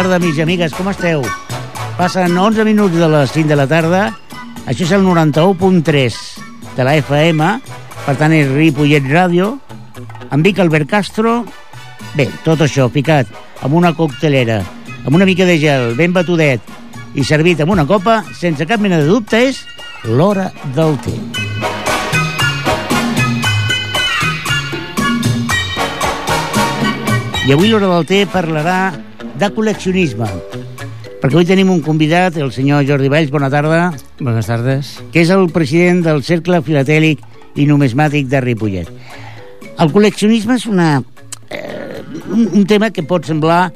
tarda, amics i amigues, com esteu? Passen 11 minuts de les 5 de la tarda. Això és el 91.3 de la FM, per tant és Ripollet Ràdio. Em dic Albert Castro. Bé, tot això ficat amb una coctelera, amb una mica de gel, ben batudet i servit amb una copa, sense cap mena de dubte, és l'hora del té. I avui l'hora del té parlarà de col·leccionisme. Perquè avui tenim un convidat, el senyor Jordi Valls, bona tarda, Buenas tardes. que és el president del Cercle Filatèlic i Numesmàtic de Ripollet. El col·leccionisme és una, eh, un, un tema que pot semblar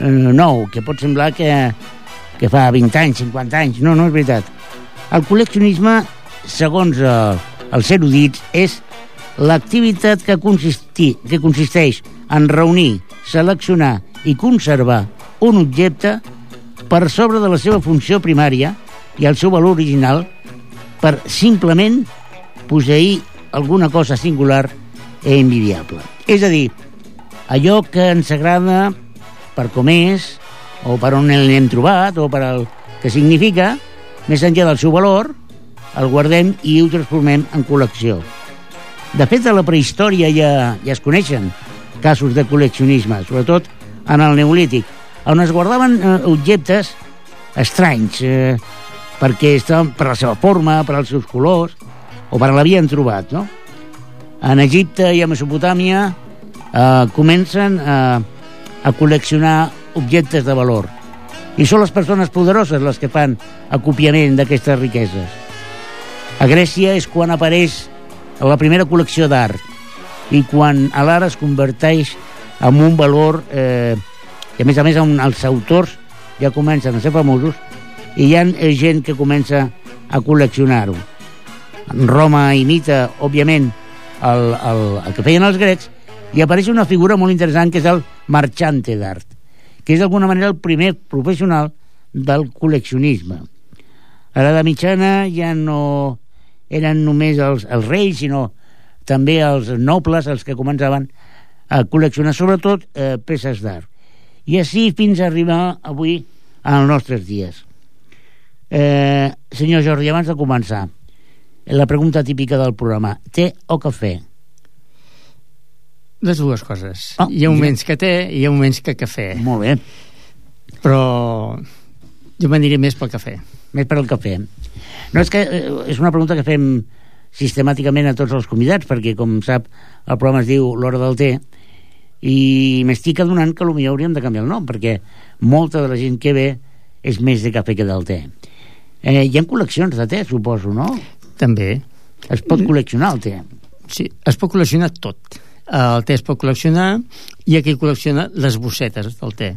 eh, nou, que pot semblar que, que fa 20 anys, 50 anys. No, no és veritat. El col·leccionisme, segons eh, els erudits, és l'activitat que, consisti, que consisteix en reunir, seleccionar i conservar un objecte per sobre de la seva funció primària i el seu valor original per simplement posseir alguna cosa singular i envidiable. És a dir, allò que ens agrada per com és, o per on l'hem trobat, o per el que significa, més enllà del seu valor, el guardem i ho transformem en col·lecció. De fet, a la prehistòria ja, ja es coneixen casos de col·leccionisme, sobretot en el Neolític, on es guardaven eh, objectes estranys, eh, perquè estaven per la seva forma, per als seus colors, o per l'havien trobat, no? En Egipte i a Mesopotàmia eh, comencen a, a col·leccionar objectes de valor. I són les persones poderoses les que fan acopiament d'aquestes riqueses. A Grècia és quan apareix la primera col·lecció d'art i quan l'art es converteix en un valor eh, que a més a més on els autors ja comencen a ser famosos i hi ha gent que comença a col·leccionar-ho. Roma imita, òbviament, el, el, el que feien els grecs i apareix una figura molt interessant que és el marxante d'art, que és d'alguna manera el primer professional del col·leccionisme. A l'edat mitjana ja no eren només els, els reis, sinó també els nobles els que començaven a col·leccionar sobretot eh, peces d'art. I així fins a arribar avui als nostres dies. Eh, senyor Jordi, abans de començar, la pregunta típica del programa, té o cafè? Les dues coses. Ah, hi ha ja. moments que té i hi ha moments que cafè. Molt bé, Però jo m'aniria més pel cafè. més per al cafè. No, és que eh, és una pregunta que fem sistemàticament a tots els convidats, perquè, com sap, el programa es diu L'Hora del Té, i m'estic adonant que potser hauríem de canviar el nom, perquè molta de la gent que ve és més de cafè que del té. Eh, hi ha col·leccions de té, suposo, no? També. Es pot col·leccionar el té. Sí, es pot col·leccionar tot. El té es pot col·leccionar i aquí col·lecciona les bossetes del té.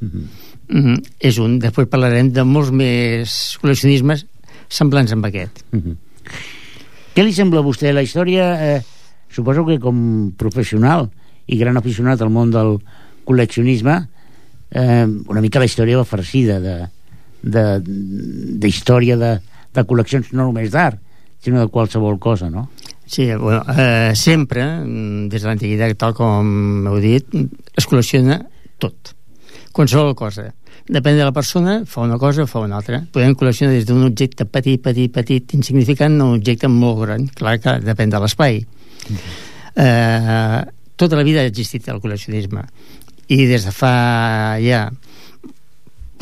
Mm -hmm. Mm -hmm. És un. Després parlarem de molts més col·leccionismes semblants amb aquest. Mm -hmm. Què li sembla a vostè la història? Eh, suposo que com professional i gran aficionat al món del col·leccionisme, eh, una mica la història va farcida de, de, de història de, de col·leccions no només d'art, sinó de qualsevol cosa, no? Sí, bueno, eh, sempre, mm, des de l'antiguitat, tal com heu dit, es col·lecciona tot. Qualsevol cosa. Depèn de la persona, fa una cosa o fa una altra. Podem col·leccionar des d'un objecte petit, petit, petit, insignificant, a un objecte molt gran. Clar que depèn de l'espai. Eh, tota la vida ha existit el col·leccionisme. I des de fa ja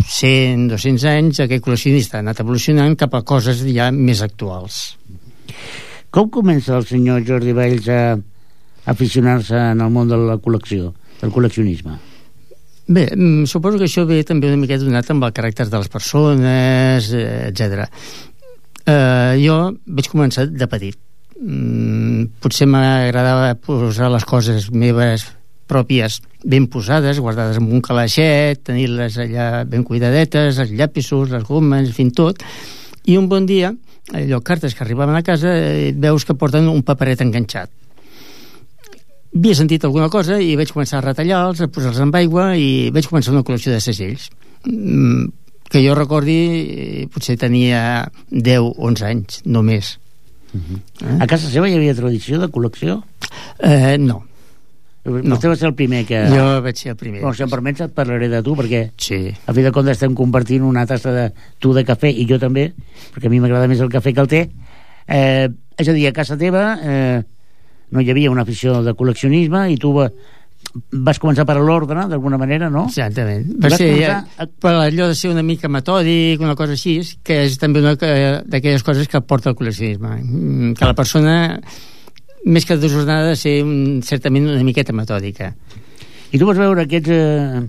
100, 200 anys, aquest col·leccionista ha anat evolucionant cap a coses ja més actuals. Com comença el senyor Jordi Valls a aficionar-se en el món de la col·lecció, del col·leccionisme? Bé, mm, suposo que això ve també una miqueta donat amb el caràcter de les persones, eh, etc. Eh, jo vaig començar de petit. Mm, potser m'agradava posar les coses meves pròpies ben posades, guardades en un calaixet, tenir-les allà ben cuidadetes, els llapisos, les gomes, en fi, tot. I un bon dia, allò, cartes que arribaven a casa, eh, veus que porten un paperet enganxat. Havia sentit alguna cosa i vaig començar a retallar-los, a posar-los amb aigua i vaig començar una col·lecció de segells. Mm, que jo recordi eh, potser tenia 10 11 anys, no més Uh -huh. A casa seva hi havia tradició de col·lecció? eh, no No. Vostè va ser el primer que... Jo vaig ser el primer. Bueno, si em permets et parlaré de tu, perquè sí. a fi de comptes estem compartint una tassa de tu de cafè i jo també, perquè a mi m'agrada més el cafè que el té. Eh, és a dir, a casa teva eh, no hi havia una afició de col·leccionisme i tu va, vas començar per l'ordre, d'alguna manera, no? Exactament. Va ser ja, a... per allò de ser una mica metòdic, una cosa així, que és també una d'aquelles coses que porta el col·leccionisme. Mm, que la persona, més que desordenada, ser un, certament una miqueta metòdica. I tu vas veure aquests eh,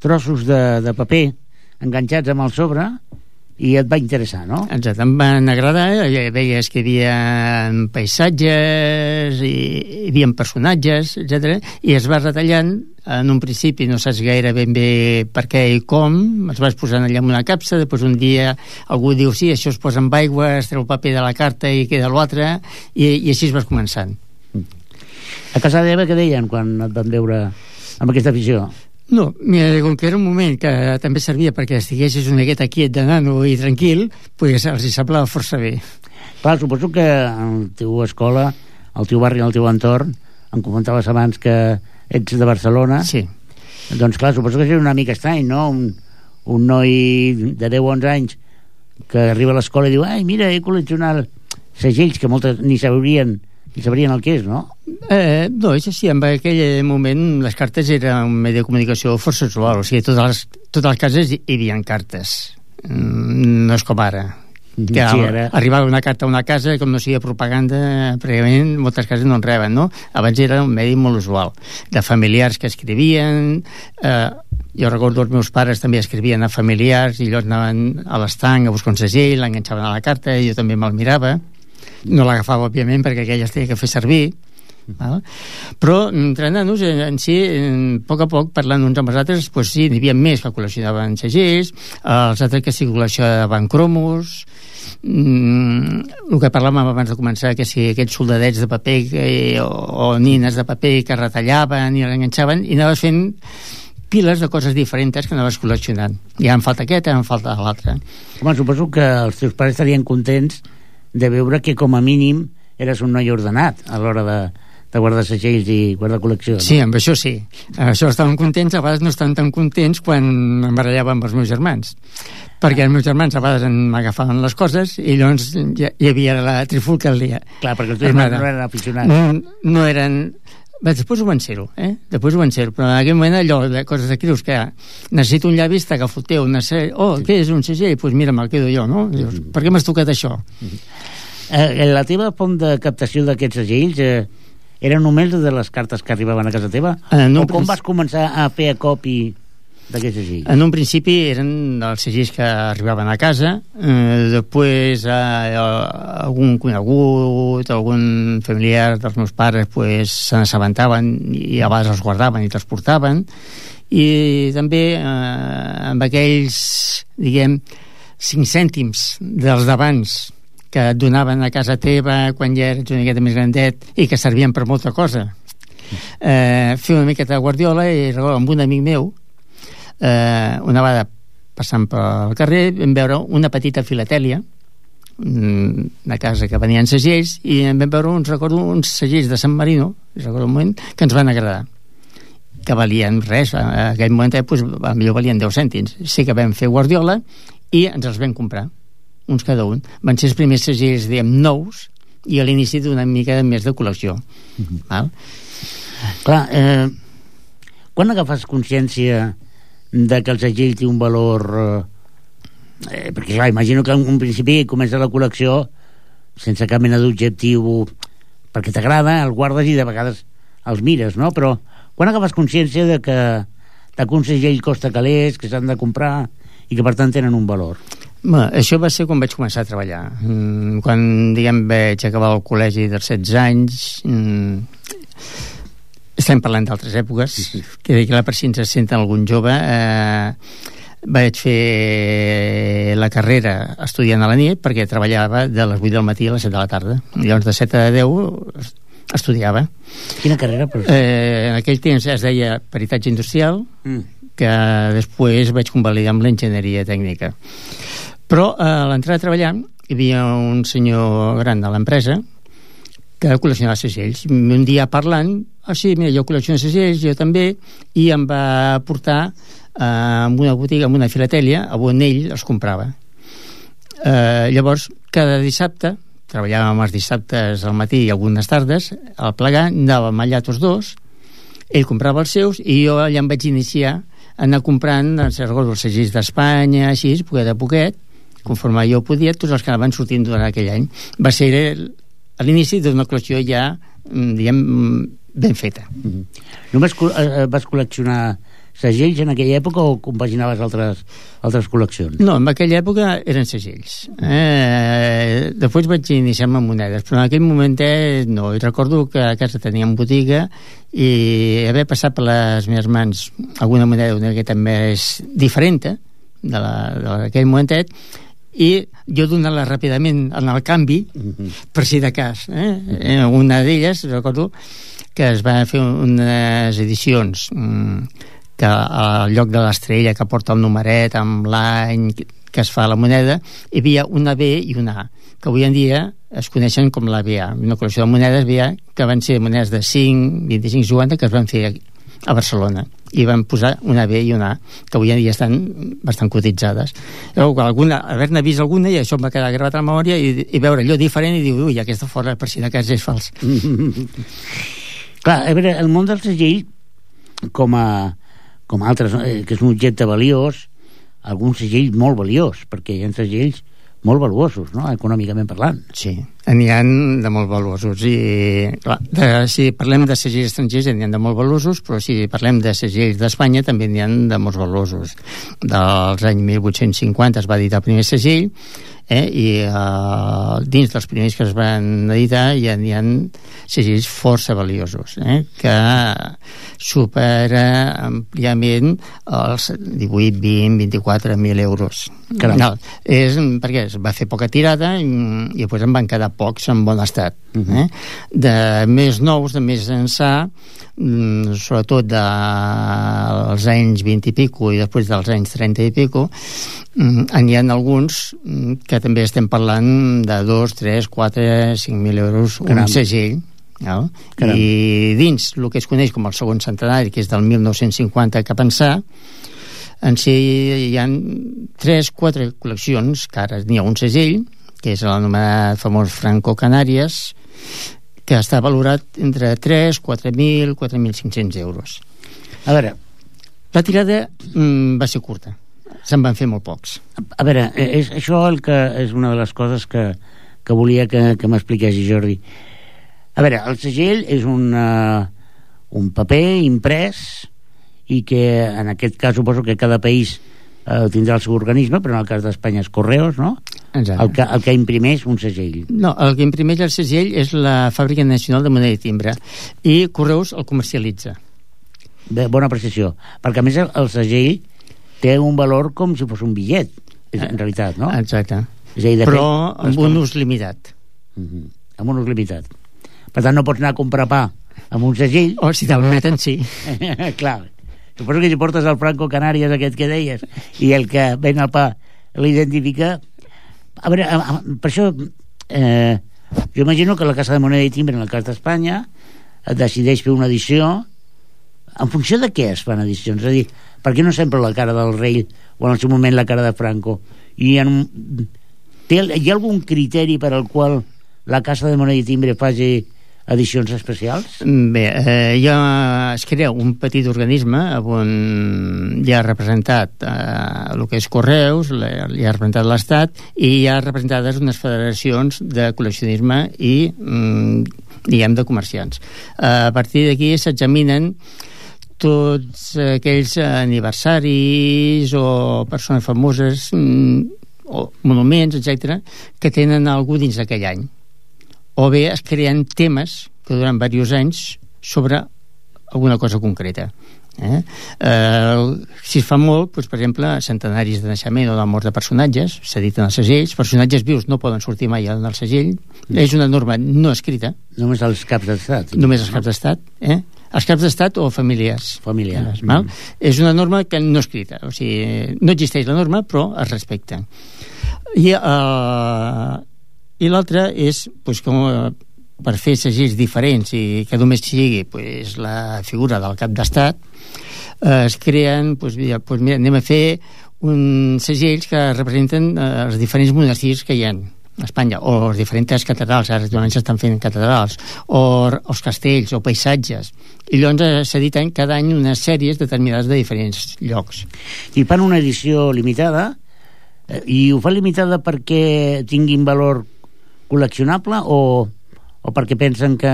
trossos de, de paper enganxats amb el sobre i et va interessar, no? Exacte, em van agradar, veies que hi havia paisatges, i hi havia personatges, etc. i es va retallant, en un principi no saps gaire ben bé per què i com, es vas posant allà en una capsa, després un dia algú diu sí, això es posa amb aigua, es treu el paper de la carta i queda l'altre, i, i així es vas començant. A casa d'Eva què deien quan et van veure amb aquesta afició? No, mira, com que era un moment que també servia perquè estiguessis una miqueta quiet de nano i tranquil, pues els hi semblava força bé. Clar, suposo que el teu escola, el teu barri, el teu entorn, em comentaves abans que ets de Barcelona. Sí. Doncs clar, suposo que és una mica estrany, no? Un, un noi de 10 o 11 anys que arriba a l'escola i diu ai, mira, he col·leccionat segells que moltes ni sabrien i sabrien el que és, no? Eh, no, és així. En aquell moment les cartes eren un medi de comunicació força usual. O sigui, totes les, totes les cases hi havia cartes. Mm, no és com ara. Que sí, ara... arribava una carta a una casa com no sigui propaganda, prèviament moltes cases no en reben, no? Abans era un medi molt usual. De familiars que escrivien... Eh, jo recordo els meus pares també escrivien a familiars i ells anaven a l'estanc a buscar un segell, l'enganxaven a la carta i jo també me'l mirava no l'agafava òbviament perquè aquella es tenia que fer servir Val? però entre nanos en, en si en, a poc a poc parlant uns amb els altres pues sí, n'hi havia més que col·leccionaven segells els altres que sí col·leccionaven cromos mm, el que parlàvem abans de començar que si aquells soldadets de paper que, o, o nines de paper que retallaven i l'enganxaven i anaves fent piles de coses diferents que anaves col·leccionant. Ja em falta aquest, ja em falta l'altre. Home, suposo que els teus pares estarien contents de veure que com a mínim eres un noi ordenat a l'hora de, de guardar segells i guardar col·lecció. No? Sí, amb això sí. Això estaven contents, a vegades no estan tan contents quan em barallava amb els meus germans. Perquè els meus germans a vegades m'agafaven les coses i llavors ja, hi havia la trifulca al dia. Clar, perquè els teus germans no eren aficionats. No, no eren... Bé, després ho van ser-ho, eh? Després ho van ser però en aquell moment allò de coses de creus que necessito un llavi, t'agafo el teu, necessito... oh, sí. què és un segell? Doncs pues mira, me'l quedo jo, no? Dius, mm -hmm. per què m'has tocat això? Mm -hmm. eh, la teva font de captació d'aquests segells eh, eren només de les cartes que arribaven a casa teva? Eh, no, o com vas començar a fer a copi d'aquests segells? En un principi eren els segells que arribaven a casa, eh, després eh, algun conegut, algun familiar dels meus pares pues, se n'assabentaven i a vegades els guardaven i transportaven, i també eh, amb aquells, diguem, cinc cèntims dels d'abans que et donaven a casa teva quan ja eres una miqueta més grandet i que servien per molta cosa eh, fer una miqueta de guardiola i amb un amic meu eh, una vegada passant pel carrer vam veure una petita filatèlia una casa que venien segells i vam veure uns, recordo, uns segells de San Marino recordo un moment, que ens van agradar que valien res, en aquell moment eh, pues, millor valien 10 cèntims sí que vam fer guardiola i ens els vam comprar uns cada un van ser els primers segells, diguem, nous i a l'inici d'una mica més de col·lecció mm -hmm. val? clar, eh, quan agafes consciència de que el segell té un valor eh, eh, perquè clar, imagino que en un principi comença la col·lecció sense cap mena d'objectiu perquè t'agrada, el guardes i de vegades els mires, no? Però quan agafes consciència de que, de que un segell costa calés, que s'han de comprar i que per tant tenen un valor? Bé, això va ser quan vaig començar a treballar. Mm, quan, diguem, vaig acabar el col·legi dels 16 anys, mm, estem parlant d'altres èpoques sí, sí. que clar, per si ens senten algun jove eh, vaig fer la carrera estudiant a la nit perquè treballava de les 8 del matí a les 7 de la tarda llavors de 7 a 10 estudiava quina carrera? Però... Eh, en aquell temps es deia peritatge industrial mm. que després vaig convalidar amb l'enginyeria tècnica però eh, a l'entrar a treballar hi havia un senyor gran de l'empresa que col·leccionava segells. Un dia parlant, ah sí, mira, jo col·lecciono segells, jo també, i em va portar eh, en una botiga, en una filatèlia, on ell els comprava. Eh, llavors, cada dissabte, treballàvem els dissabtes al matí i algunes tardes, al plegar, anàvem allà tots dos, ell comprava els seus i jo allà em vaig iniciar a anar comprant els segells d'Espanya, així, poquet a poquet, conforme jo podia, tots els que van sortint durant aquell any. Va ser l'inici d'una col·lecció ja, mm, diguem, ben feta. Mm -hmm. Només eh, vas col·leccionar segells en aquella època o compaginaves altres, altres col·leccions? No, en aquella època eren segells. Eh, després vaig iniciar-me amb monedes, però en aquell moment no. I recordo que a casa teníem botiga i haver passat per les meves mans alguna moneda una miqueta més diferent eh, d'aquell momentet i jo donant-la ràpidament en el canvi mm -hmm. per si de cas eh? eh? una d'elles recordo que es van fer unes edicions mm, que al lloc de l'estrella que porta el numeret amb l'any que es fa la moneda hi havia una B i una A que avui en dia es coneixen com la BA una col·lecció de monedes BA que van ser monedes de 5, 25, 50 que es van fer a Barcelona i van posar una B i una A que avui en dia estan bastant cotitzades alguna, haver-ne vist alguna i això em va quedar gravat a la memòria i, i veure allò diferent i dir, ui, aquesta fora per si de cas és fals clar, a veure, el món del segell com a com altres, eh, que és un objecte valiós alguns segells molt valiós perquè hi ha segells molt valuosos, no? econòmicament parlant. Sí, n'hi ha de molt valuosos. I, clar, de, si parlem de segells estrangers, n'hi ha de molt valuosos, però si parlem de segells d'Espanya, també n'hi ha de molts valuosos. Dels anys 1850 es va editar el primer segell, eh? i uh, dins dels primers que es van editar ja n'hi ha segells força valiosos eh? que supera àmpliament els 18, 20, 24 mil euros no, és perquè es va fer poca tirada i, i després en van quedar pocs en bon estat uh -huh. eh? de més nous, de més ençà mm, sobretot dels de, anys 20 i pico i després dels anys 30 i pico mm, n'hi ha alguns mm, que també estem parlant de 2, 3, 4, 5.000 euros Caram. un segell no? i dins el que es coneix com el segon centenari que és del 1950 cap ençà en si hi ha 3-4 col·leccions que ara n'hi ha un segell que és l'anomenat famós Franco Canàries que està valorat entre 3, 4.000, 4.500 euros. A veure... La tirada mm, va ser curta. Se'n van fer molt pocs. A veure, és, això el que és una de les coses que, que volia que, que m'expliquessi, Jordi. A veure, el segell és un, uh, un paper imprès i que en aquest cas suposo que cada país uh, tindrà el seu organisme, però en el cas d'Espanya és Correos, no? Exacte. El que, el que imprimeix un segell. No, el que imprimeix el segell és la Fàbrica Nacional de Moneda i Timbre i Correus el comercialitza. Bé, bona precisió, perquè a més el, el segell té un valor com si fos un bitllet, en eh, realitat, no? Exacte. És a dir, Però fet, amb un ús limitat. Mhm, -huh. Amb un ús limitat. Per tant, no pots anar a comprar pa amb un segell... O si te'l meten, sí. Clar. Suposo que si portes el Franco Canàries aquest que deies i el que ven el pa l'identifica... A veure, per això... Eh, jo imagino que la Casa de Moneda i Timbre, en el cas d'Espanya, decideix fer una edició en funció de què es fan edicions? És a dir, per què no sempre la cara del rei o en el seu moment la cara de Franco? I en. Té, hi ha algun criteri per al qual la Casa de Moneda i Timbre faci edicions especials? Bé, eh, ja es crea un petit organisme on hi ha representat eh, el que és Correus, hi ha representat l'Estat i hi ha representades unes federacions de col·leccionisme i, mm, diguem, de comerciants. Eh, a partir d'aquí s'examinen tots aquells aniversaris o persones famoses mm, o monuments, etc que tenen algú dins d'aquell any o bé es creen temes que duran diversos anys sobre alguna cosa concreta eh? Eh, si es fa molt doncs, per exemple, centenaris de naixement o de mort de personatges, s'editen els segells personatges vius no poden sortir mai en el segell mm. és una norma no escrita només els caps d'estat només els caps d'estat eh? els caps d'estat o familiars. Familiars. Val? Mm. És una norma que no escrita, o sigui, no existeix la norma, però es respecta. I, uh, i l'altra és, pues, com, per fer segells diferents i que només sigui pues, la figura del cap d'estat, eh, es creen, pues, mira, pues, mira, anem a fer uns segells que representen eh, els diferents monestirs que hi ha a Espanya, o les diferents catedrals, ara actualment s'estan fent catedrals, o els castells, o paisatges. I llavors eh, s'editen cada any unes sèries determinades de diferents llocs. I fan una edició limitada, eh, i ho fan limitada perquè tinguin valor col·leccionable o, o perquè pensen que...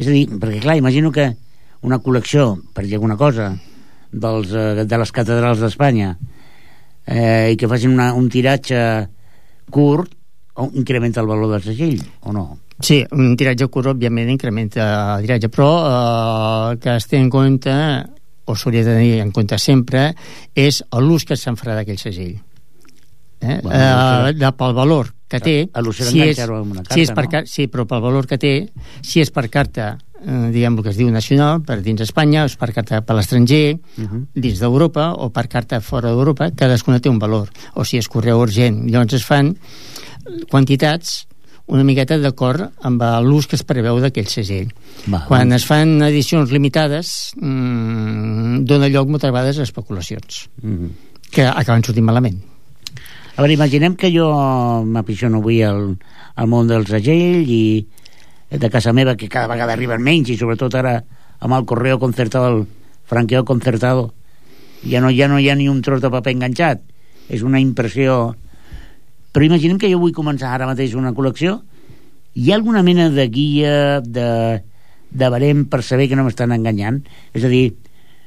És a dir, perquè clar, imagino que una col·lecció, per dir alguna cosa, dels, eh, de les catedrals d'Espanya eh, i que facin una, un tiratge curt o incrementa el valor del segell o no? Sí, un tiratge curt òbviament incrementa el tiratge, però eh, que es té en compte o s'hauria de tenir en compte sempre és l'ús que se'n farà d'aquell segell eh? Bueno, eh, de, pel valor que té si és, carta, si és per, no? sí, però pel valor que té si és per carta eh, diguem el que es diu nacional per dins Espanya, o és per carta per l'estranger uh -huh. dins d'Europa o per carta fora d'Europa, cadascuna té un valor o si és correu urgent, llavors es fan quantitats una miqueta d'acord amb l'ús que es preveu d'aquell segell. Va, Quan doncs. es fan edicions limitades, mmm, dona lloc moltes vegades a especulacions, uh -huh. que acaben sortint malament. A veure, imaginem que jo m'aficiono avui al, al món del segell i de casa meva, que cada vegada arriben menys, i sobretot ara amb el correo concertado, el franqueo concertado, ja no, ja no hi ha ni un tros de paper enganxat. És una impressió... Però imaginem que jo vull començar ara mateix una col·lecció. Hi ha alguna mena de guia, de, de barem per saber que no m'estan enganyant? És a dir,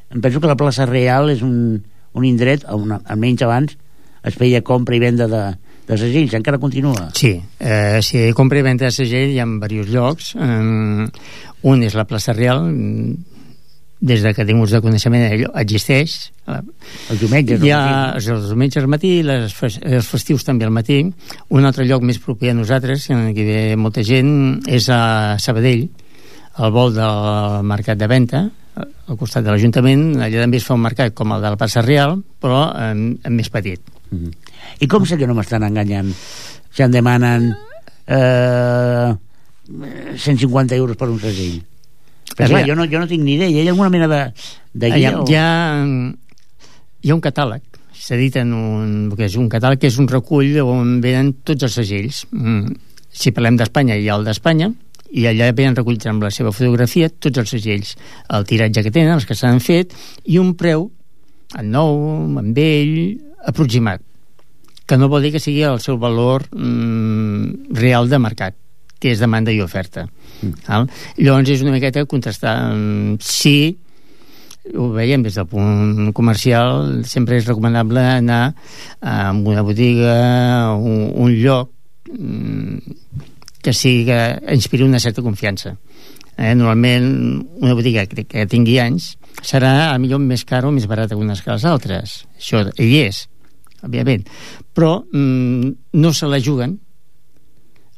em penso que la plaça Real és un, un indret, on, almenys abans, es feia compra i venda de, de segells, encara continua? Sí, eh, sí, compra i venda de segell hi ha en diversos llocs. Um, un és la plaça Real, des de que tinc ús de coneixement allò existeix. Els diumenges Hi ha els, els diumenges al matí, les, els festius també al matí. Un altre lloc més proper a nosaltres, en què ve molta gent, és a Sabadell, al vol del mercat de venta, al costat de l'Ajuntament. Allà també es fa un mercat com el de la Plaça Real, però en més petit. Mm -hmm. I com sé que no m'estan enganyant? Si em demanen eh, 150 euros per un segell. Però clar, jo no, jo no tinc ni idea. Hi ha alguna mena de, de guia? Hi ha, o... hi, ha, hi ha un catàleg s'editen un, que és un catàleg que és un recull on venen tots els segells. Mm. Si parlem d'Espanya, hi ha el d'Espanya, i allà venen recollits amb la seva fotografia tots els segells, el tiratge que tenen, els que s'han fet, i un preu, en nou, en vell, aproximat que no vol dir que sigui el seu valor mm, real de mercat que és demanda i oferta mm. llavors és una miqueta contrastar mm, si ho veiem des del punt comercial sempre és recomanable anar a una botiga un, un lloc mm, que sigui que inspiri una certa confiança eh, normalment una botiga que, que tingui anys serà a millor més cara o més barata que unes que les altres. Això hi és òbviament, però mm, no se la juguen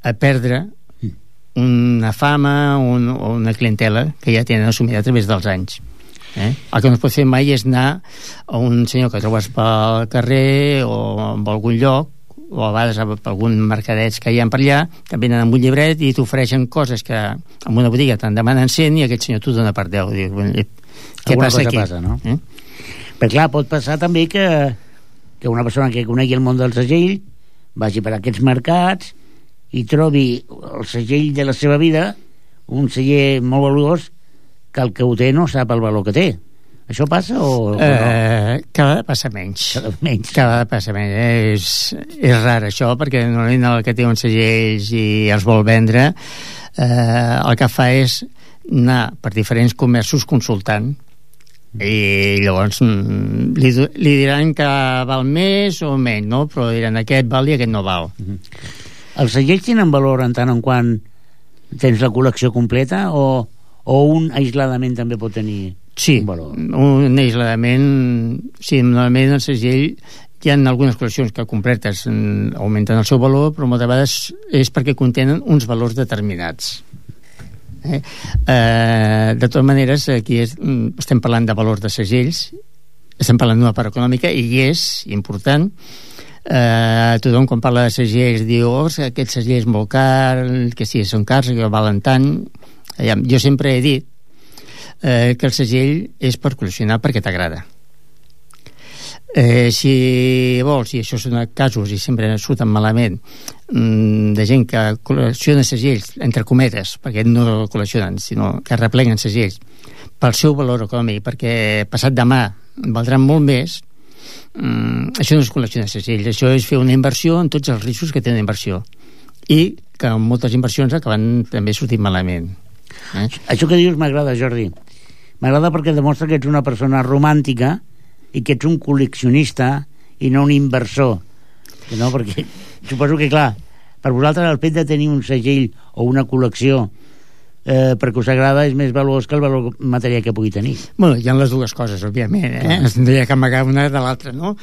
a perdre una fama un, o una clientela que ja tenen assumida a través dels anys. Eh? El que no es pot fer mai és anar a un senyor que trobes pel carrer o en algun lloc o a vegades per algun mercadet que hi ha per allà, que venen amb un llibret i t'ofereixen coses que en una botiga te'n demanen 100 i aquest senyor t'ho dona per 10. Dius, què Alguna passa aquí? Passa, no? eh? Però clar, pot passar també que que una persona que conegui el món del segell vagi per aquests mercats i trobi el segell de la seva vida un celler molt valuós que el que ho té no sap el valor que té això passa o, o no? Eh, cada vegada passa menys. Cada, menys. cada vegada passa menys. És, és rar això, perquè normalment el que té uns segells i els vol vendre, eh, el que fa és anar per diferents comerços consultant i llavors mm, li, li diran que val més o menys, no? però diran aquest val i aquest no val. Mm -hmm. Els segells tenen valor en tant en quant tens la col·lecció completa o, o un aïsladament també pot tenir sí, un valor? un aïsladament sí, normalment el segell hi ha algunes col·leccions que completes augmenten el seu valor però moltes vegades és perquè contenen uns valors determinats Eh? Eh, de totes maneres, aquí és, mm, estem parlant de valors de segells, estem parlant d'una part econòmica i és important. Eh, tothom quan parla de segells diu oh, aquest segell és molt car que sí, són cars, que valen tant. Jo sempre he dit eh, que el segell és per col·leccionar perquè t'agrada eh, si vols, i això són casos i sempre surten malament mm, de gent que col·lecciona segells entre cometes, perquè no col·leccionen sinó que repleguen segells pel seu valor econòmic, perquè passat demà valdran molt més mm, això no és col·leccionar segells això és fer una inversió en tots els riscos que tenen inversió i que moltes inversions acaben també sortint malament eh? això que dius m'agrada Jordi m'agrada perquè demostra que ets una persona romàntica i que ets un col·leccionista i no un inversor no? perquè suposo que clar per vosaltres el fet de tenir un segell o una col·lecció eh, perquè us agrada és més valuós que el valor material que pugui tenir. Bueno, hi ha les dues coses, òbviament, eh? es tindria que amagar una de l'altra, no?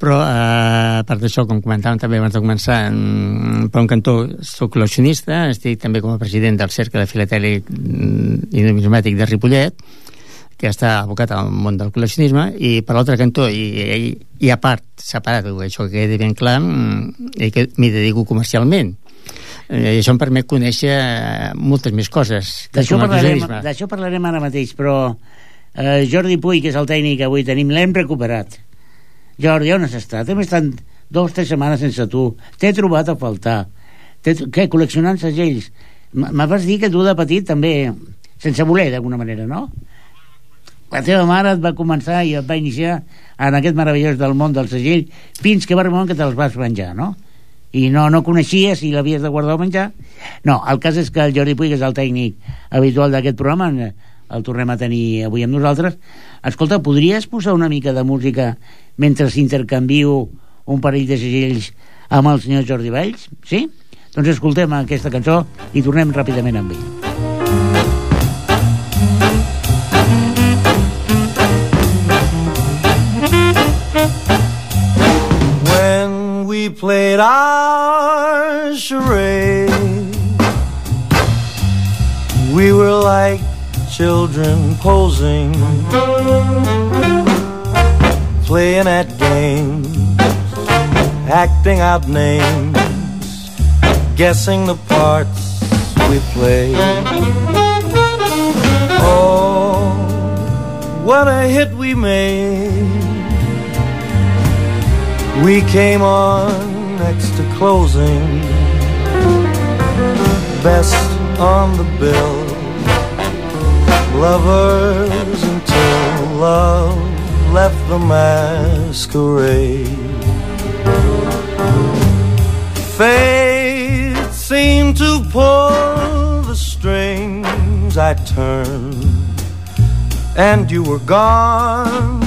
Però, eh, a part d'això, com comentàvem també abans de començar, en, per un cantó soc col·leccionista, estic també com a president del Cercle de Filatèlic mm, i Numismàtic de Ripollet, que està abocat al món del col·leccionisme i per l'altre cantó i, i, i a part, separat, això que quedi ben clar mm, i que m'hi dedico comercialment. Eh, i això em permet conèixer moltes més coses d'això parlarem, parlarem ara mateix però eh, Jordi Puy que és el tècnic que avui tenim l'hem recuperat. Jordi, on has estat? hem estat dues o tres setmanes sense tu. T'he trobat a faltar. Què, col·leccionant segells? Me vas dir que tu de petit també sense voler d'alguna manera, no? La teva mare et va començar i et va iniciar en aquest meravellós del món del segell fins que va arribar que te'ls vas menjar, no? i no, no coneixies si l'havies de guardar o menjar no, el cas és que el Jordi Puig és el tècnic habitual d'aquest programa el tornem a tenir avui amb nosaltres escolta, podries posar una mica de música mentre s'intercanvio un parell de segells amb el senyor Jordi Valls, sí? Doncs escoltem aquesta cançó i tornem ràpidament amb ell. We played our charade. We were like children posing, playing at games, acting out names, guessing the parts we played. Oh, what a hit we made we came on next to closing, best on the bill. Lovers until love left the masquerade. Fate seemed to pull the strings. I turned, and you were gone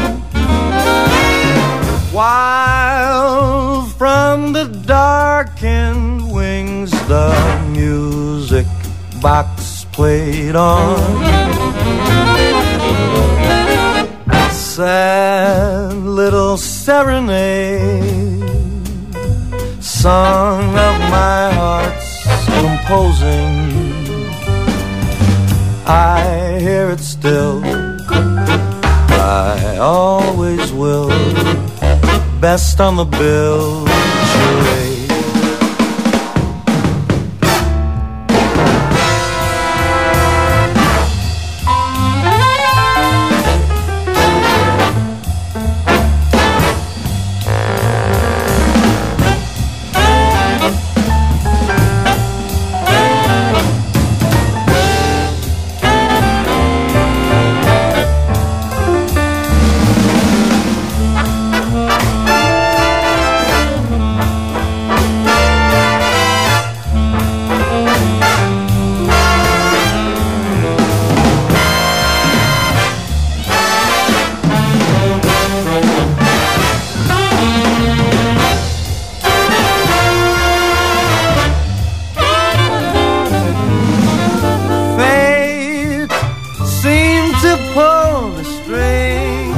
while from the darkened wings the music box played on. Sad little serenade, song of my heart's composing. I hear it still, I always will best on the bill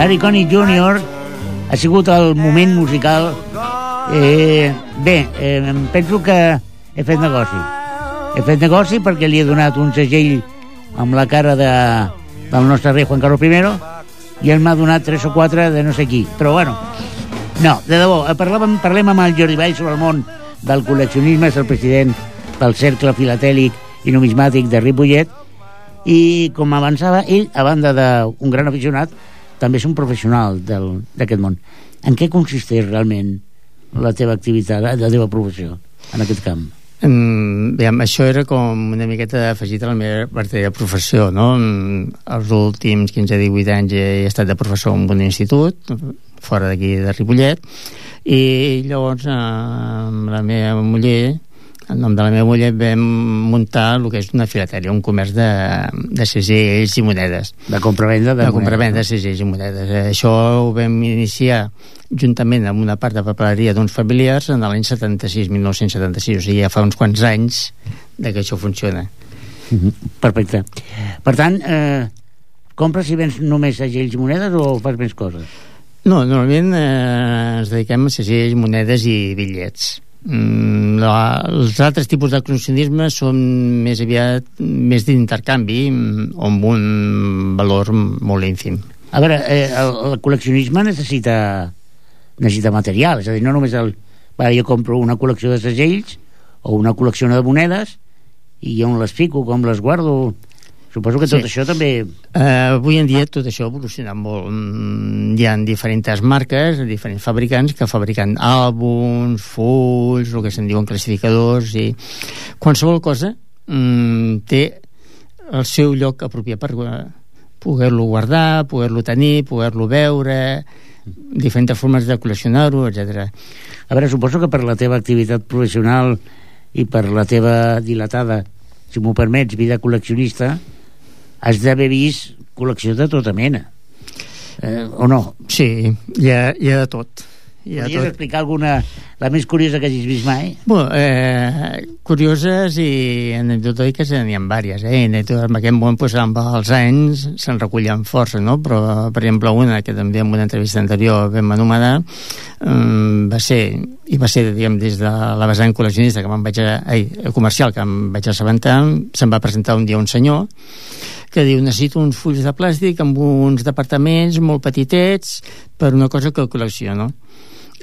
Harry Connick Jr. ha sigut el moment musical eh, bé, eh, penso que he fet negoci he fet negoci perquè li he donat un segell amb la cara de, del nostre rei Juan Carlos I i ell m'ha donat tres o quatre de no sé qui però bueno, No, de debò, eh, parlàvem, parlem amb el Jordi Vall sobre el món del col·leccionisme, és el president del Cercle Filatèlic i Numismàtic de Ripollet, i com avançava, ell, a banda d'un gran aficionat, també és un professional d'aquest món. En què consisteix realment la teva activitat, la teva professió en aquest camp? Mm, bé, això era com una miqueta afegit a la meva vertadera professió, no? Els últims 15-18 anys he estat de professor en un institut, fora d'aquí de Ripollet, i llavors eh, amb la meva muller, en nom de la meva muller, vam muntar el que és una filatèria, un comerç de, de segells i monedes. De compra-venda? De, de compra-venda de segells i monedes. Eh, Això ho vam iniciar juntament amb una part de papeleria d'uns familiars en l'any 76, 1976, o sigui, ja fa uns quants anys de que això funciona. Mhm, Perfecte. Per tant, eh, compres i vens només segells i monedes o fas més coses? No, normalment eh, ens dediquem a segells, monedes i bitllets. Mm, la, els altres tipus de col·leccionisme són més aviat més d'intercanvi mm, amb un valor molt ínfim. A veure, eh, el, el col·leccionisme necessita necessita material, és a dir, no només el... Va, jo compro una col·lecció de segells o una col·lecció de monedes i on les fico, com les guardo... Suposo que tot Sí. això també... Eh, avui en dia tot això ha evolucionat molt. Mm, Hi ha diferents marques, diferents fabricants que fabriquen àlbums, fulls, el que se'n diuen classificadors, i qualsevol cosa mm, té el seu lloc apropiat per eh, poder-lo guardar, poder-lo tenir, poder-lo veure, diferents formes de col·leccionar-ho, etc. A veure, suposo que per la teva activitat professional i per la teva dilatada, si m'ho permets, vida col·leccionista, has d'haver vist col·lecció de tota mena. Eh, o no? Sí, hi ha, hi ha de tot. Hi ha Podries tot. explicar alguna, la més curiosa que hagis vist mai? Bueno, eh, curioses i anecdotòiques n'hi ha diverses, eh? Anècdotes en aquest món, pues, amb els anys se'n recullen força, no? Però, per exemple, una que també en una entrevista anterior vam anomenar um, va ser, i va ser, diguem, des de la vessant col·leccionista que me'n vaig a, ai, comercial que em vaig assabentar, se'n va presentar un dia un senyor que diu necessito uns fulls de plàstic amb uns departaments molt petitets per una cosa que col·lecciono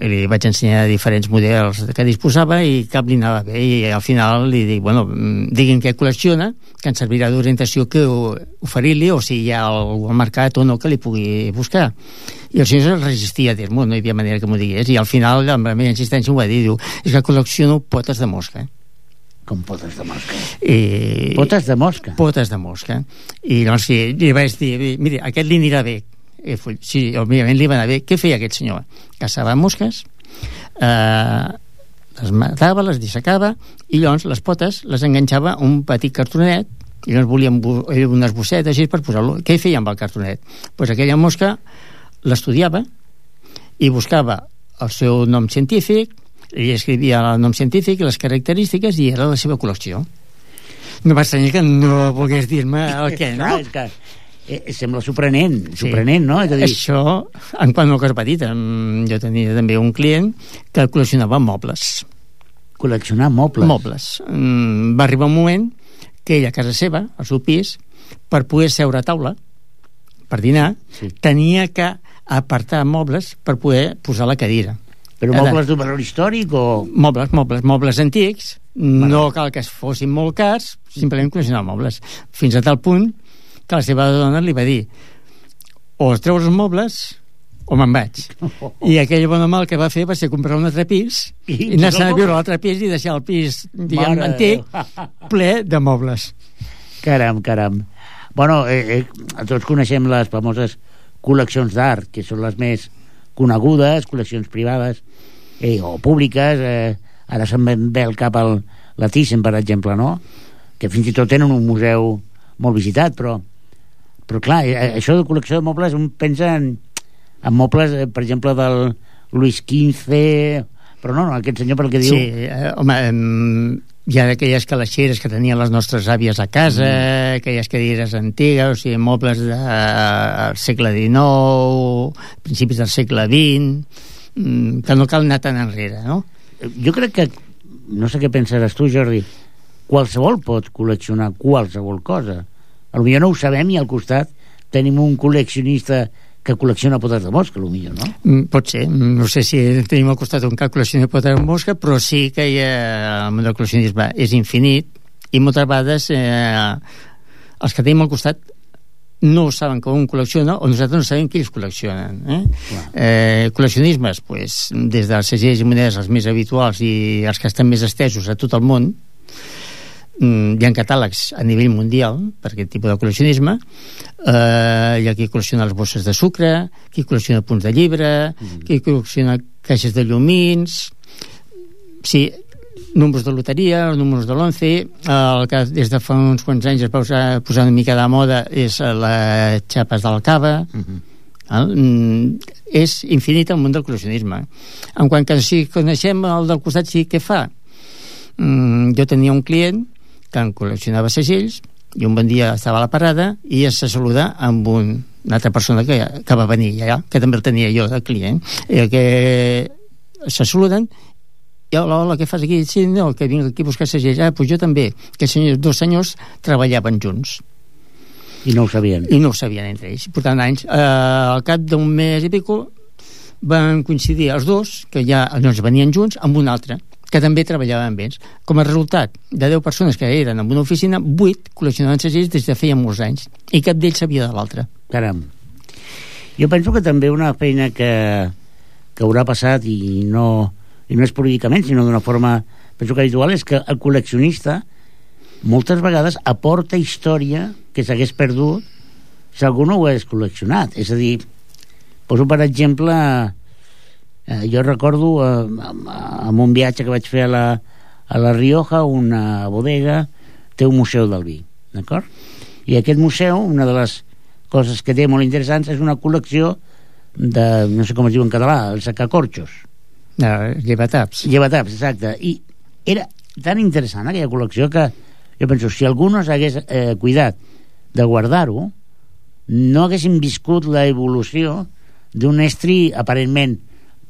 i li vaig ensenyar diferents models que disposava i cap li anava bé. I al final li dic, bueno, digui'm què col·lecciona, que ens servirà d'orientació que oferir-li o si hi ha algú al mercat o no que li pugui buscar. I el senyor es resistia a dir-m'ho, no hi havia manera que m'ho digués. I al final amb la meva insistència m'ho va dir, diu, és que col·lecciono potes de mosca Com potes de mosca. i... Potes de mosca. potes de mosca i llavors sí, li vaig dir mira, aquest li anirà bé full. sí, òbviament li va anar bé què feia aquest senyor? caçava mosques eh, les matava, les dissecava i llavors les potes les enganxava a un petit cartonet i llavors volien unes bossetes així per posar-lo què feia amb el cartonet? pues aquella mosca l'estudiava i buscava el seu nom científic i escrivia el nom científic les característiques i era la seva col·lecció no va estranyar que no volgués dir-me el què, no? Clar, és que eh, sembla sorprenent, Sí. sorprenent, no? És a dir, Això, en quant a cosa petita, jo tenia també un client que col·leccionava mobles. col·leccionar mobles. Mobles. Mm, va arribar un moment que ell a casa seva, al seu pis, per poder seure a taula, per dinar, Sí. tenia que apartar mobles per poder posar la cadira. Però mobles d'un valor històric o... Mobles, mobles, mobles antics, no cal que es fossin molt cars, simplement col·leccionar mobles. Fins a tal punt que la seva dona li va dir o es treus els mobles o me'n vaig. I aquell bon home el que va fer va ser comprar un altre pis I i, anar-se'n a viure a l'altre pis i deixar el pis, diguem, Mare antic, ple de mobles. Caram, caram. Bueno, eh, eh, tots coneixem les famoses col·leccions d'art, que són les més conegudes, col·leccions privades eh, o públiques. Eh, ara se'n ve- al cap el, la Thyssen, per exemple, no? Que fins i tot tenen un museu molt visitat, però, però clar, eh, això de col·lecció de mobles, un pensa en, en mobles, eh, per exemple, del Luis XV... Però no, no, aquest senyor pel que diu... Sí, eh, home, hi ha aquelles calaixeres que tenien les nostres àvies a casa, mm. aquelles cadires antigues, o sigui, mobles del de, segle XIX, principis del segle XX, mm, que no cal anar tan enrere, no? jo crec que no sé què pensaràs tu Jordi qualsevol pot col·leccionar qualsevol cosa a potser no ho sabem i al costat tenim un col·leccionista que col·lecciona potes de mosca, potser, no? Mm, Pot ser, no sé si tenim al costat un cap col·leccionador de potes de mosca, però sí que hi ha, el món del col·leccionisme és infinit i moltes vegades eh, els que tenim al costat no saben que un col·lecciona o nosaltres no sabem qui els col·leccionen eh? Eh, col·leccionismes pues, des dels segells i monedes els més habituals i els que estan més estesos a tot el món mm, hi ha catàlegs a nivell mundial per aquest tipus de col·leccionisme. Eh, hi ha qui col·lecciona les bosses de sucre qui col·lecciona punts de llibre mm. qui col·lecciona caixes de llumins sí, números de loteria, números de l'11 el que des de fa uns quants anys es va posar, posar una mica de moda és les xapes del cava Uh -huh. el, mm, és infinit el món del col·leccionisme. En quant que si coneixem el del costat sí què fa? Mm, jo tenia un client que en col·leccionava segells i un bon dia estava a la parada i es saluda amb un, una altra persona que, que va venir allà, que també el tenia jo de client i que se saluden i hola, hola, què fas aquí? Sí, no, que vinc aquí a buscar segells. Ah, doncs jo també. Que senyors, dos senyors treballaven junts I no ho sabien. i no ho sabien entre ells. Portant anys. Eh, al cap d'un mes i pico van coincidir els dos, que ja doncs, venien junts, amb un altre que també treballava amb ells. Com a resultat de 10 persones que eren en una oficina, 8 col·leccionaven segells des de feia molts anys i cap d'ells sabia de l'altre. Caram. Jo penso que també una feina que, que haurà passat i no, i no és políticament, sinó d'una forma penso que habitual, és que el col·leccionista moltes vegades aporta història que s'hagués perdut si algú no ho hagués col·leccionat. És a dir, poso per exemple eh, jo recordo eh, amb un viatge que vaig fer a la, a la Rioja una bodega té un museu del vi d'acord? i aquest museu una de les coses que té molt interessants és una col·lecció de, no sé com es diu en català, el sacacorxos Eh, llevataps. llevataps, exacte i era tan interessant aquella col·lecció que jo penso, si algú no s'hagués eh, cuidat de guardar-ho no haguéssim viscut la evolució d'un estri aparentment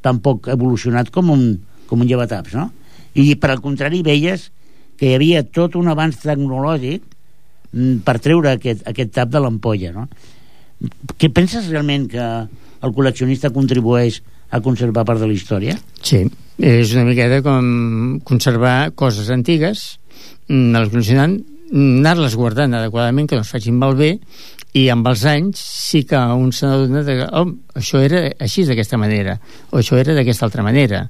tan poc evolucionat com un, com un llevataps, no? I per al contrari veies que hi havia tot un avanç tecnològic mm, per treure aquest, aquest tap de l'ampolla, no? Què penses realment que el col·leccionista contribueix a conservar part de la història? Sí, és una miqueta com conservar coses antigues, mm, anar-les col·leccionant, mm, anar-les guardant adequadament, que no es facin malbé, i amb els anys sí que un de que oh, això era així d'aquesta manera o això era d'aquesta altra manera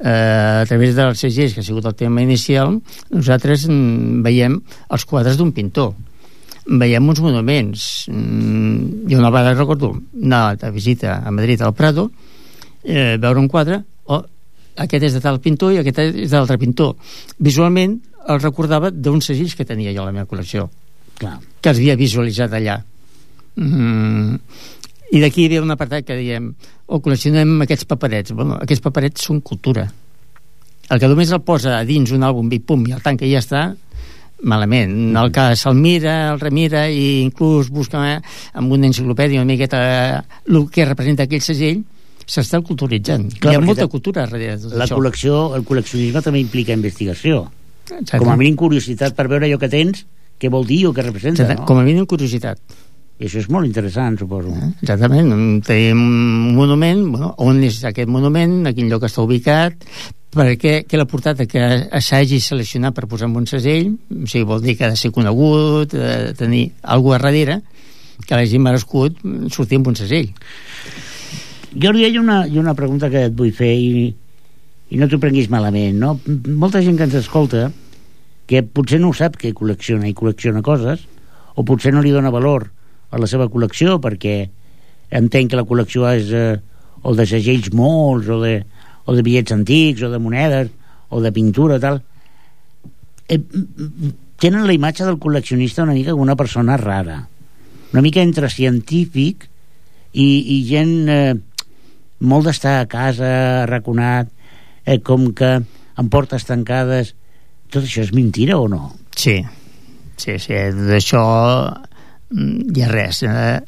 eh, a través dels segells que ha sigut el tema inicial nosaltres mm, veiem els quadres d'un pintor. Veiem uns monuments. Mm, jo una vegada recordo anar de visita a Madrid al Prado eh, veure un quadre oh, aquest és de tal pintor i aquest és d'altre pintor visualment el recordava d'uns segells que tenia jo a la meva col·lecció Clar. que els havia visualitzat allà mm. i d'aquí hi havia un apartat que diem o col·leccionem aquests paperets bueno, aquests paperets són cultura el que només el posa a dins un àlbum i pum, i el tanca i ja està malament, el que se'l mira el remira i inclús busca eh, amb una enciclopèdia una miqueta el que representa aquell segell s'està culturitzant Clar, hi ha molta ta- cultura darrere de tot La això col·lecció, el col·leccionisme també implica investigació. Exacte. Com a mínim curiositat per veure allò que tens, què vol dir o què representa, Exacte. no? com a mínim curiositat I això és molt interessant, suposo. Eh? Exactament, tenim un monument, bueno, on és aquest monument, a quin lloc està ubicat, per què, què l'ha portat a que s'hagi seleccionat per posar en un segell, o sigui, vol dir que ha de ser conegut, ha de tenir algú a darrere, que l'hagi merescut sortir amb un segell. Jordi, hi ha una, hi ha una pregunta que et vull fer i, i no t'ho prenguis malament, no? Molta gent que ens escolta que potser no ho sap que col·lecciona i col·lecciona coses o potser no li dona valor a la seva col·lecció perquè entén que la col·lecció és eh, o de segells molts o de, o de bitllets antics o de monedes o de pintura tal. Eh, tenen la imatge del col·leccionista una mica com una persona rara una mica entre científic i, i gent eh, molt d'estar a casa arraconat eh, com que amb portes tancades. Tot això és mentira o no? Sí, sí, sí, d'això mm, hi ha res eh?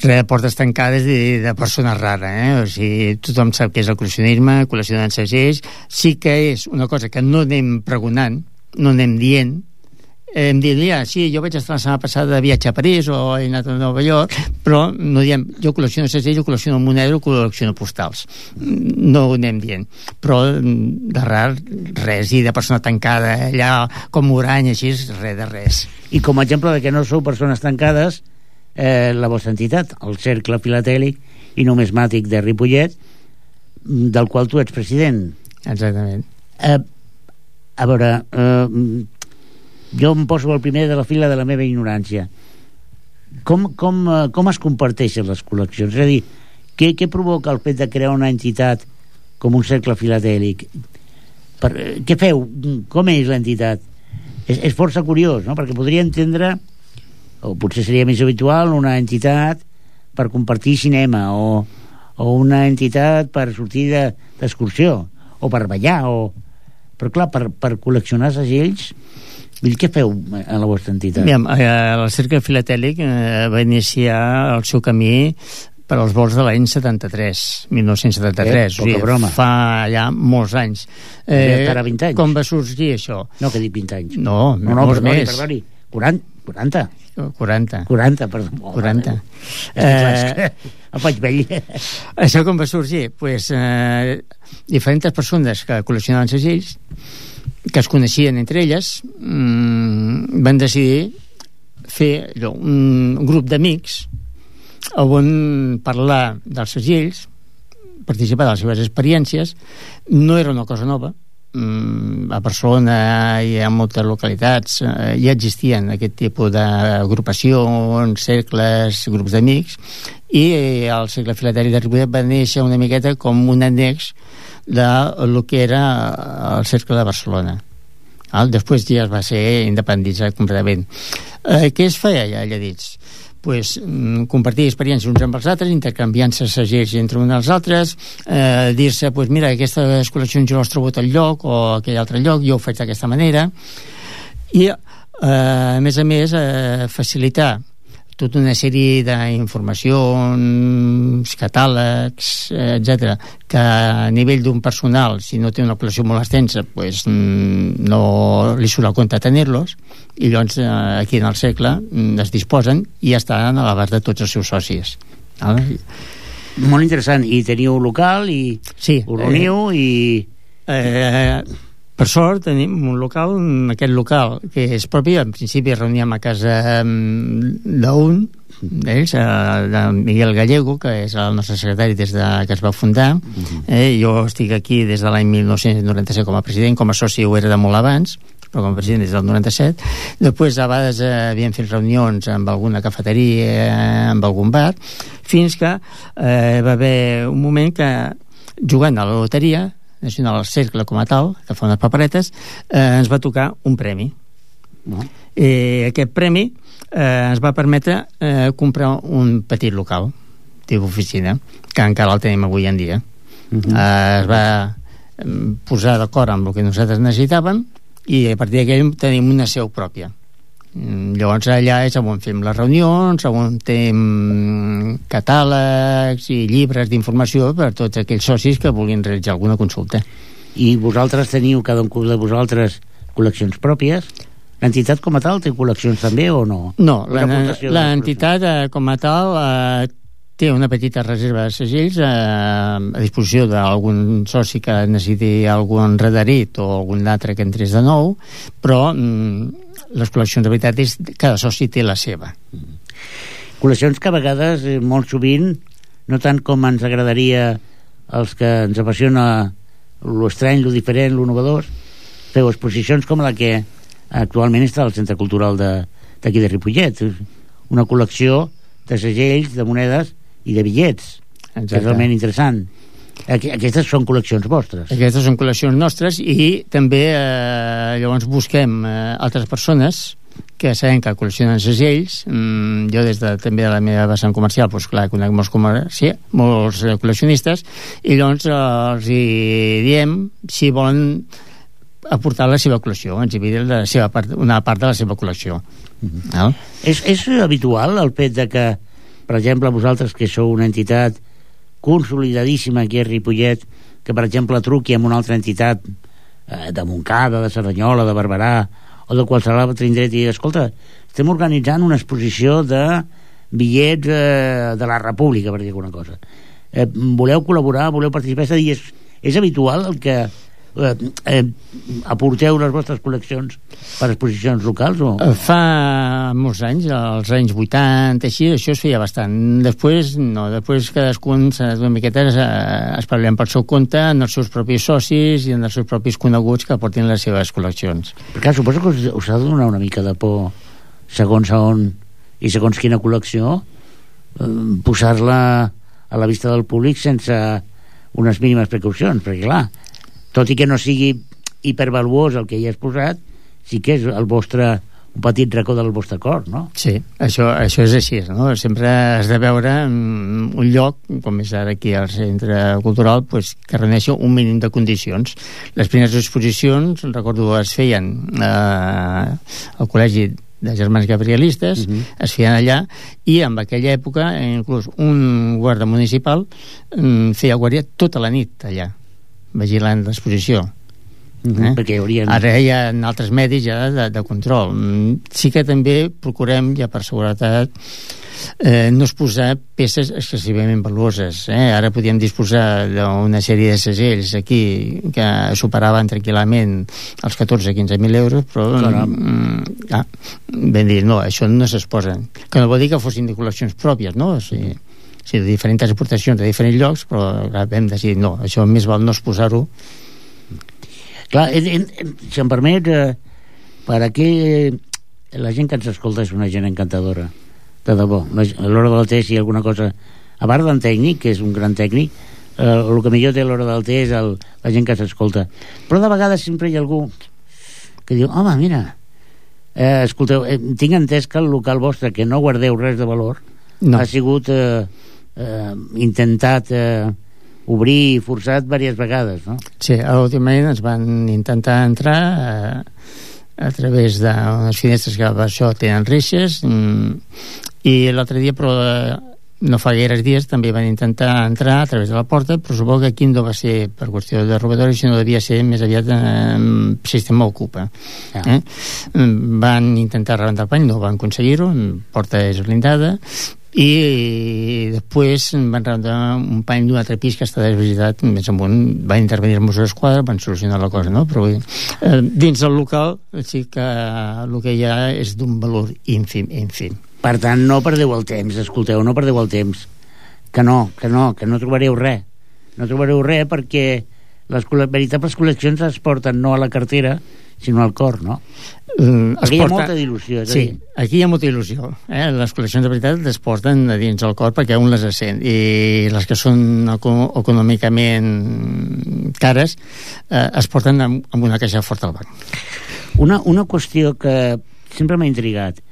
res de portes tancades de, de persona rara eh? o sigui, tothom sap què és el col·leccionisme col·leccionant segells sí que és una cosa que no anem pregonant no anem dient em diria, sí, jo vaig estar la setmana passada de viatge a París o he anat a Nova York, però no diem, jo col·lecciono segells, jo col·lecciono moneda o col·lecciono postals. No ho anem dient. Però de rar, res, i de persona tancada allà com Urany, així, res de res. I com a exemple de que no sou persones tancades, eh, la vostra entitat, el Cercle Filatèlic i Numismàtic de Ripollet, del qual tu ets president. Exactament. Eh, a veure, eh, jo em poso al primer de la fila de la meva ignorància. Com, com, eh, com es comparteixen les col·leccions? És a dir, què, què provoca el fet de crear una entitat com un cercle filatèlic? Per, eh, què feu? Com és l'entitat? És, és força curiós, no? Perquè podria entendre, o potser seria més habitual, una entitat per compartir cinema o, o una entitat per sortir d'excursió de, o per ballar o... però clar, per, per col·leccionar segells Dir, què feu a la vostra entitat? Aviam, eh, el Cercle Filatèlic eh, va iniciar el seu camí per als vols de l'any 73, 1973. Eh, poca o sigui, broma. Fa ja molts anys. Eh, encara 20 anys. Com va sorgir això? No, que dic 20 anys. No, no, no perdoni, més. perdoni. 40, 40. 40. 40, perdó. Oh, 40. És que, clar, és que em faig vell. Això com va sorgir? Pues, eh, diferents persones que col·leccionaven segells que es coneixien entre elles mmm, van decidir fer allò, un grup d'amics on parlar dels segells participar de les seves experiències. No era una cosa nova. mm, a Barcelona i a moltes localitats eh, ja existien aquest tipus d'agrupacions, cercles, grups d'amics i eh, el cercle filateri de Ripollet va néixer una miqueta com un annex de lo que era el cercle de Barcelona el, després ja es va ser independitzat completament eh, què es feia allà, allà dins? Pues, mm, compartir experiències uns amb els altres, intercanviant-se segells entre uns als altres, eh, dir-se, pues, mira, aquestes col·leccions jo les trobo a tal lloc o aquell altre lloc, jo ho faig d'aquesta manera, i, eh, a més a més, eh, facilitar tota una sèrie d'informacions, catàlegs, eh, etc que a nivell d'un personal, si no té una col·lecció molt extensa, pues, mm, no li surt a compte tenir-los, i llavors eh, aquí en el segle mm, es disposen i estan a l'abast de tots els seus socis. Vale? Molt interessant. I teniu local i Sí, us reuniu i... Eh, per sort tenim un local, aquest local que és propi, en principi reuníem a casa d'un d'ells, de Miguel Gallego, que és el nostre secretari des de que es va fundar. Eh, jo estic aquí des de l'any 1997 com a president, com a soci ho era de molt abans, però com a president des del 97. Després, a vegades, eh, havíem fet reunions amb alguna cafeteria, amb algun bar, fins que eh, va haver un moment que, jugant a la loteria, nacional al cercle com a tal, que fa unes paperetes, eh, ens va tocar un premi. No? Eh, aquest premi eh, ens va permetre eh, comprar un petit local tipus oficina, que encara el tenim avui en dia. Uh -huh. eh, es va posar d'acord amb el que nosaltres necessitàvem i a partir d'aquell tenim una seu pròpia. Mm, Llavors allà és on fem les reunions, on tenim catàlegs i llibres d'informació per a tots aquells socis que vulguin realitzar alguna consulta. I vosaltres teniu, cada un de vosaltres, col·leccions pròpies? L'entitat com a tal té col·leccions també o no? No, l'entitat eh, com a tal eh, té una petita reserva de segells eh, a disposició d'algun soci que necessiti algun redarit o algun altre que entrés de nou, però mm, les col·leccions de veritat és cada soci té la seva. Col·leccions que a vegades, eh, molt sovint, no tant com ens agradaria els que ens apassiona lo estrany, lo diferent, lo novedós, feu exposicions com la que actualment està al Centre Cultural d'aquí de, de Ripollet. Una col·lecció de segells, de monedes i de bitllets. Que és realment interessant. Aqu aquestes són col·leccions vostres. Aquestes són col·leccions nostres i també eh, llavors busquem eh, altres persones que sabem que col·leccionen segells mm, jo des de, també de la meva vessant comercial doncs clar, conec molts, comerci molts eh, col·leccionistes i llavors eh, els hi diem si volen aportar la seva col·lecció exhibir la seva part, una part de la seva col·lecció Val? És, és habitual el fet de que, per exemple, vosaltres que sou una entitat consolidadíssima aquí a Ripollet, que, per exemple, truqui amb una altra entitat eh, de Montcada, de Cerdanyola, de Barberà o de qualsevol altre indret i escolta, estem organitzant una exposició de bitllets eh, de la República, per dir alguna cosa. Eh, voleu col·laborar, voleu participar? És a dir, és, és habitual el que eh, eh, aporteu les vostres col·leccions per exposicions locals? O? Eh, Fa molts anys, als anys 80, així, això es feia bastant. Després, no, després cadascun una miqueta es, es parlem pel seu compte, en els seus propis socis i en els seus propis coneguts que portin les seves col·leccions. Perquè suposo que us, us ha de donar una mica de por segons a on i segons quina col·lecció eh, posar-la a la vista del públic sense unes mínimes precaucions, perquè clar, tot i que no sigui hipervaluós el que hi has posat, sí que és el vostre un petit racó del vostre cor, no? Sí, això, això és així, no? Sempre has de veure mm, un lloc, com és ara aquí al Centre Cultural, pues, que reuneixi un mínim de condicions. Les primeres exposicions, recordo, es feien eh, al Col·legi de germans gabrielistes, uh -huh. es feien allà, i en aquella època, inclús un guarda municipal mm, feia guàrdia tota la nit allà, vigilant l'exposició. Uh -huh. Perquè hi haurien... Ara hi ha altres medis ja de, de control. Mm, Sí que també procurem, ja per seguretat, eh, no exposar peces excessivament valuoses. Eh? Ara podíem disposar d'una sèrie de segells aquí que superaven tranquil·lament els 14-15.000 euros, però Caram. mm, ah, ben dir, no, això no s'exposen. Que no vol dir que fossin de col·leccions pròpies, no? O sigui, sí, de diferents exportacions de diferents llocs, però vam decidir, no, això més val no exposar-ho. Clar, en, en, si em permet, eh, per aquí eh, la gent que ens escolta és una gent encantadora, de debò. A l'hora del té, si hi ha alguna cosa... A part d'en tècnic, que és un gran tècnic, eh, el que millor té a l'hora del té és el, la gent que s'escolta. Però de vegades sempre hi ha algú que diu, home, mira, eh, escolteu, eh, tinc entès que el local vostre, que no guardeu res de valor, No. ha sigut eh, eh, intentat eh, obrir i forçat diverses vegades, no? Sí, últimament ens van intentar entrar eh, a través d'unes finestres que per això tenen reixes mm, i l'altre dia però eh, no fa gaires dies també van intentar entrar a través de la porta però suposo que aquí no va ser per qüestió de robatori sinó devia ser més aviat eh, sistema ocupa Ja. eh? Mm, van intentar rebentar el pany no van aconseguir-ho, porta és blindada i després van rebentar un pany d'un altre pis que està desvisitat més amunt, van intervenir els Mossos d'Esquadra van solucionar la cosa, no? però eh, dins del local sí que el que hi ha és d'un valor ínfim, ínfim Per tant, no perdeu el temps, escolteu, no perdeu el temps. Que no, que no, que no trobareu res. No trobareu res perquè les veritables col·leccions es porten no a la cartera, sinó al cor, no? Mm, Perquè hi ha molta és a Sí, dir. aquí hi ha molta il·lusió. Eh? Les col·leccions de veritat es porten a dins el cor perquè un les sent. I les que són eco econòmicament cares eh, es porten amb, amb una caixa forta al banc. Una, una qüestió que sempre m'ha intrigat.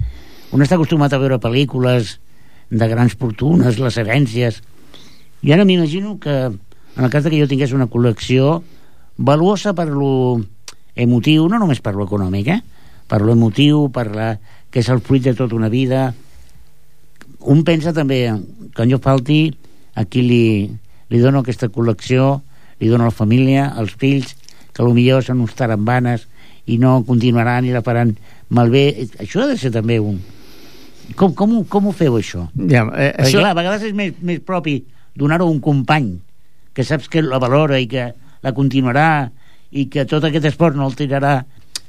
Un està acostumat a veure pel·lícules de grans fortunes, les herències, i ara m'imagino que en el cas que jo tingués una col·lecció valuosa per lo emotiu, no només per lo econòmic, eh? Per lo emotiu, per la, que és el fruit de tota una vida. Un pensa també, quan jo falti, a qui li, li dono aquesta col·lecció, li dono a la família, als fills, que millor són uns tarambanes i no continuaran i la faran malbé. Això ha de ser també un... Com, com, ho, com ho feu, això? Ja, eh, Perquè, això, clar, a vegades és més, més propi donar-ho a un company que saps que la valora i que la continuarà i que tot aquest esport no el tirarà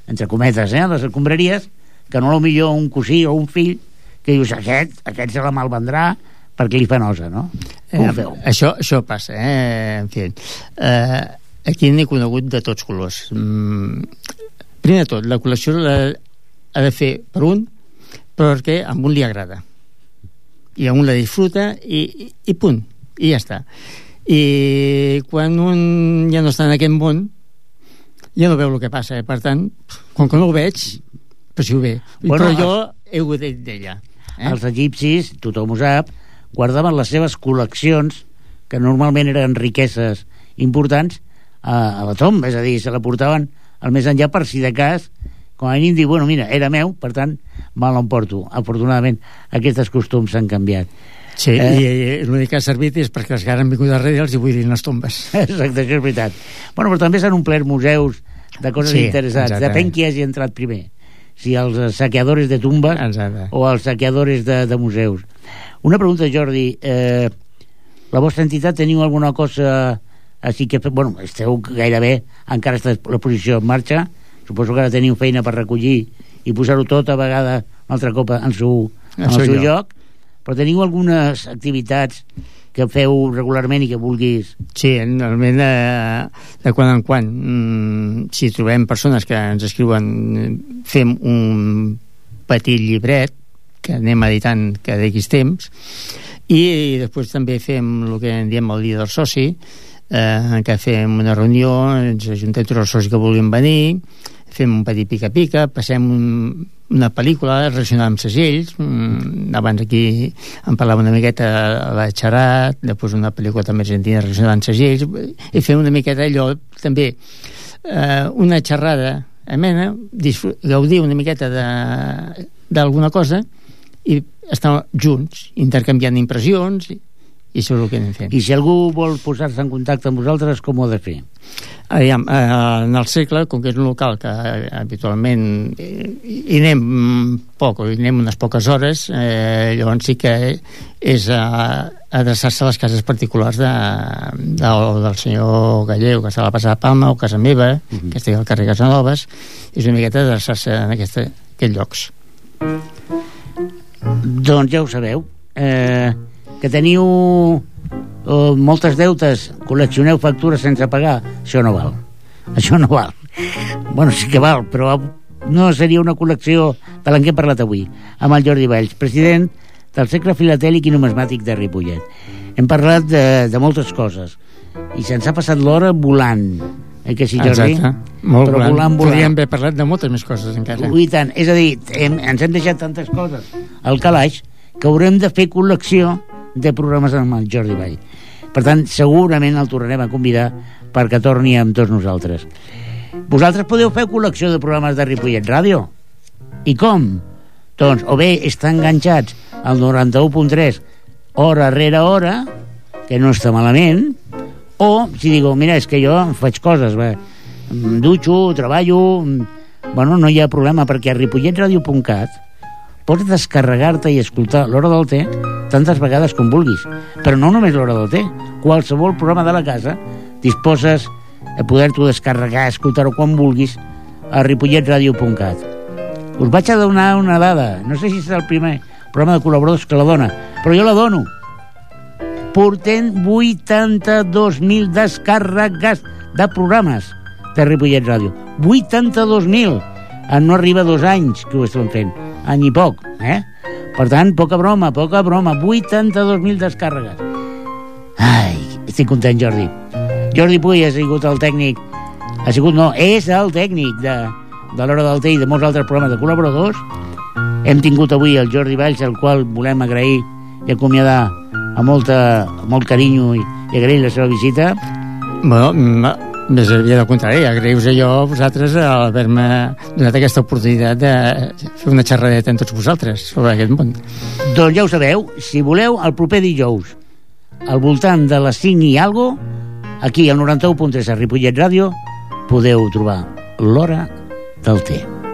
entre cometes, eh, les escombraries que no millor un cosí o un fill que dius, aquest, aquest se la malvendrà perquè li fa nosa, no? Com ho feu? això, això passa, eh? En fi, eh, aquí n'he conegut de tots colors. Mm, primer de tot, la col·lecció la, ha de fer per un, perquè a un li agrada. I a un la disfruta i, i, i punt. I ja està. I quan un ja no està en aquest món, ja no veu el que passa. Per tant, com que no ho veig, però si ho ve. Bueno, però jo he gaudet d'ella. Eh? Els egipcis, tothom ho sap, guardaven les seves col·leccions, que normalment eren riqueses importants, a, a la tomba, és a dir, se la portaven al més enllà per si de cas, com a mínim dir, bueno, mira, era meu, per tant, me l'emporto. Afortunadament, aquests costums s'han canviat. Sí, Eh? i, i l'únic que ha servit és perquè els que han vingut darrere els hi buidin les tombes. Exacte, això és veritat. Bueno, però també s'han omplert museus de coses Sí, interessants. exactament. Depèn qui hagi entrat primer. si els saqueadores de tumbes Exacte. o els saqueadores de, de museus. Una pregunta, Jordi. Eh, la vostra entitat teniu alguna cosa així que... Bueno, esteu gairebé, encara està l'exposició en marxa. Suposo que ara teniu feina per recollir i posar-ho tot a vegada un altre cop en, su, en En el seu lloc. lloc. Però teniu algunes activitats que feu regularment i que vulguis... Sí, normalment de, de quan en quan. Mm, si trobem persones que ens escriuen eh, fem un petit llibret que anem editant cada X temps i, i després també fem el que en diem el dia del soci eh, que fem una reunió ens ajuntem tots els socis que vulguin venir fem un petit pica-pica, passem un, una pel·lícula relacionada amb segells mm, abans aquí en parlava una miqueta a la Xarat després una pel·lícula també argentina relacionada amb segells i fem una miqueta allò també eh, una xerrada amena, gaudir una miqueta d'alguna cosa i estar junts, intercanviant impressions i, això és el que anem fent. I si algú vol posar-se en contacte amb vosaltres, com ho ha de fer? Aviam, eh, en el segle, com que és un local que eh, habitualment hi anem poc, hi anem unes poques hores, eh, llavors sí que és eh, adreçar-se a les cases particulars de, de, del senyor Galleu, que està a la Passada Palma, o casa meva, uh -huh. que estigui al carrer Casanovas, és una miqueta adreçar-se en aquesta, aquests llocs. Doncs ja ho sabeu. Eh, que teniu eh, moltes deutes, col·leccioneu factures sense pagar, això no val. Això no val. Bueno, sí que val, però no seria una col·lecció de la que hem parlat avui, amb el Jordi Valls, president del Cercle Filatèlic i Numismàtic de Ripollet. Hem parlat de, de moltes coses i se'ns ha passat l'hora volant. Eh que sí, Jordi? Exacte. Molt Però volant. volant, volant. Podríem haver parlat de moltes més coses encara. Ui, tant. És a dir, hem, ens hem deixat tantes coses al calaix que haurem de fer col·lecció de programes amb el Jordi Vall. Per tant, segurament el tornarem a convidar perquè torni amb tots nosaltres. Vosaltres podeu fer col·lecció de programes de Ripollet Ràdio? I com? Doncs, o bé estar enganxats al 91.3 hora rere hora, que no està malament, o si digo, mira, és que jo faig coses, bé, em dutxo, treballo, mm, bueno, no hi ha problema, perquè a ripolletradio.cat pots descarregar-te i escoltar l'hora del té tantes vegades com vulguis. Però no només l'hora del té. Qualsevol programa de la casa disposes a poder-t'ho descarregar, escoltar-ho quan vulguis a ripolletradio.cat. Us vaig a donar una dada. No sé si és el primer programa de col·laboradors que la dona, però jo la dono. Portem 82.000 descàrregues de programes de Ripollet Ràdio. 82.000! En no arriba dos anys que ho estem fent. Any i poc, eh? Per tant, poca broma, poca broma. 82.000 descàrregues. Ai, estic content, Jordi. Jordi Puy ha sigut el tècnic... Ha sigut, no, és el tècnic de, de l'Hora del Té i de molts altres programes de col·laboradors. Hem tingut avui el Jordi Valls, al qual volem agrair i acomiadar amb, molta, amb molt carinyo i, i agrair la seva visita. Bueno, més aviat al contrari, agraïu-vos jo a vosaltres a haver-me donat aquesta oportunitat de fer una xerradeta amb tots vosaltres sobre aquest món. Doncs ja ho sabeu, si voleu, el proper dijous, al voltant de les 5 i algo, aquí al 91.3 a Ripollet Ràdio, podeu trobar l'hora del té.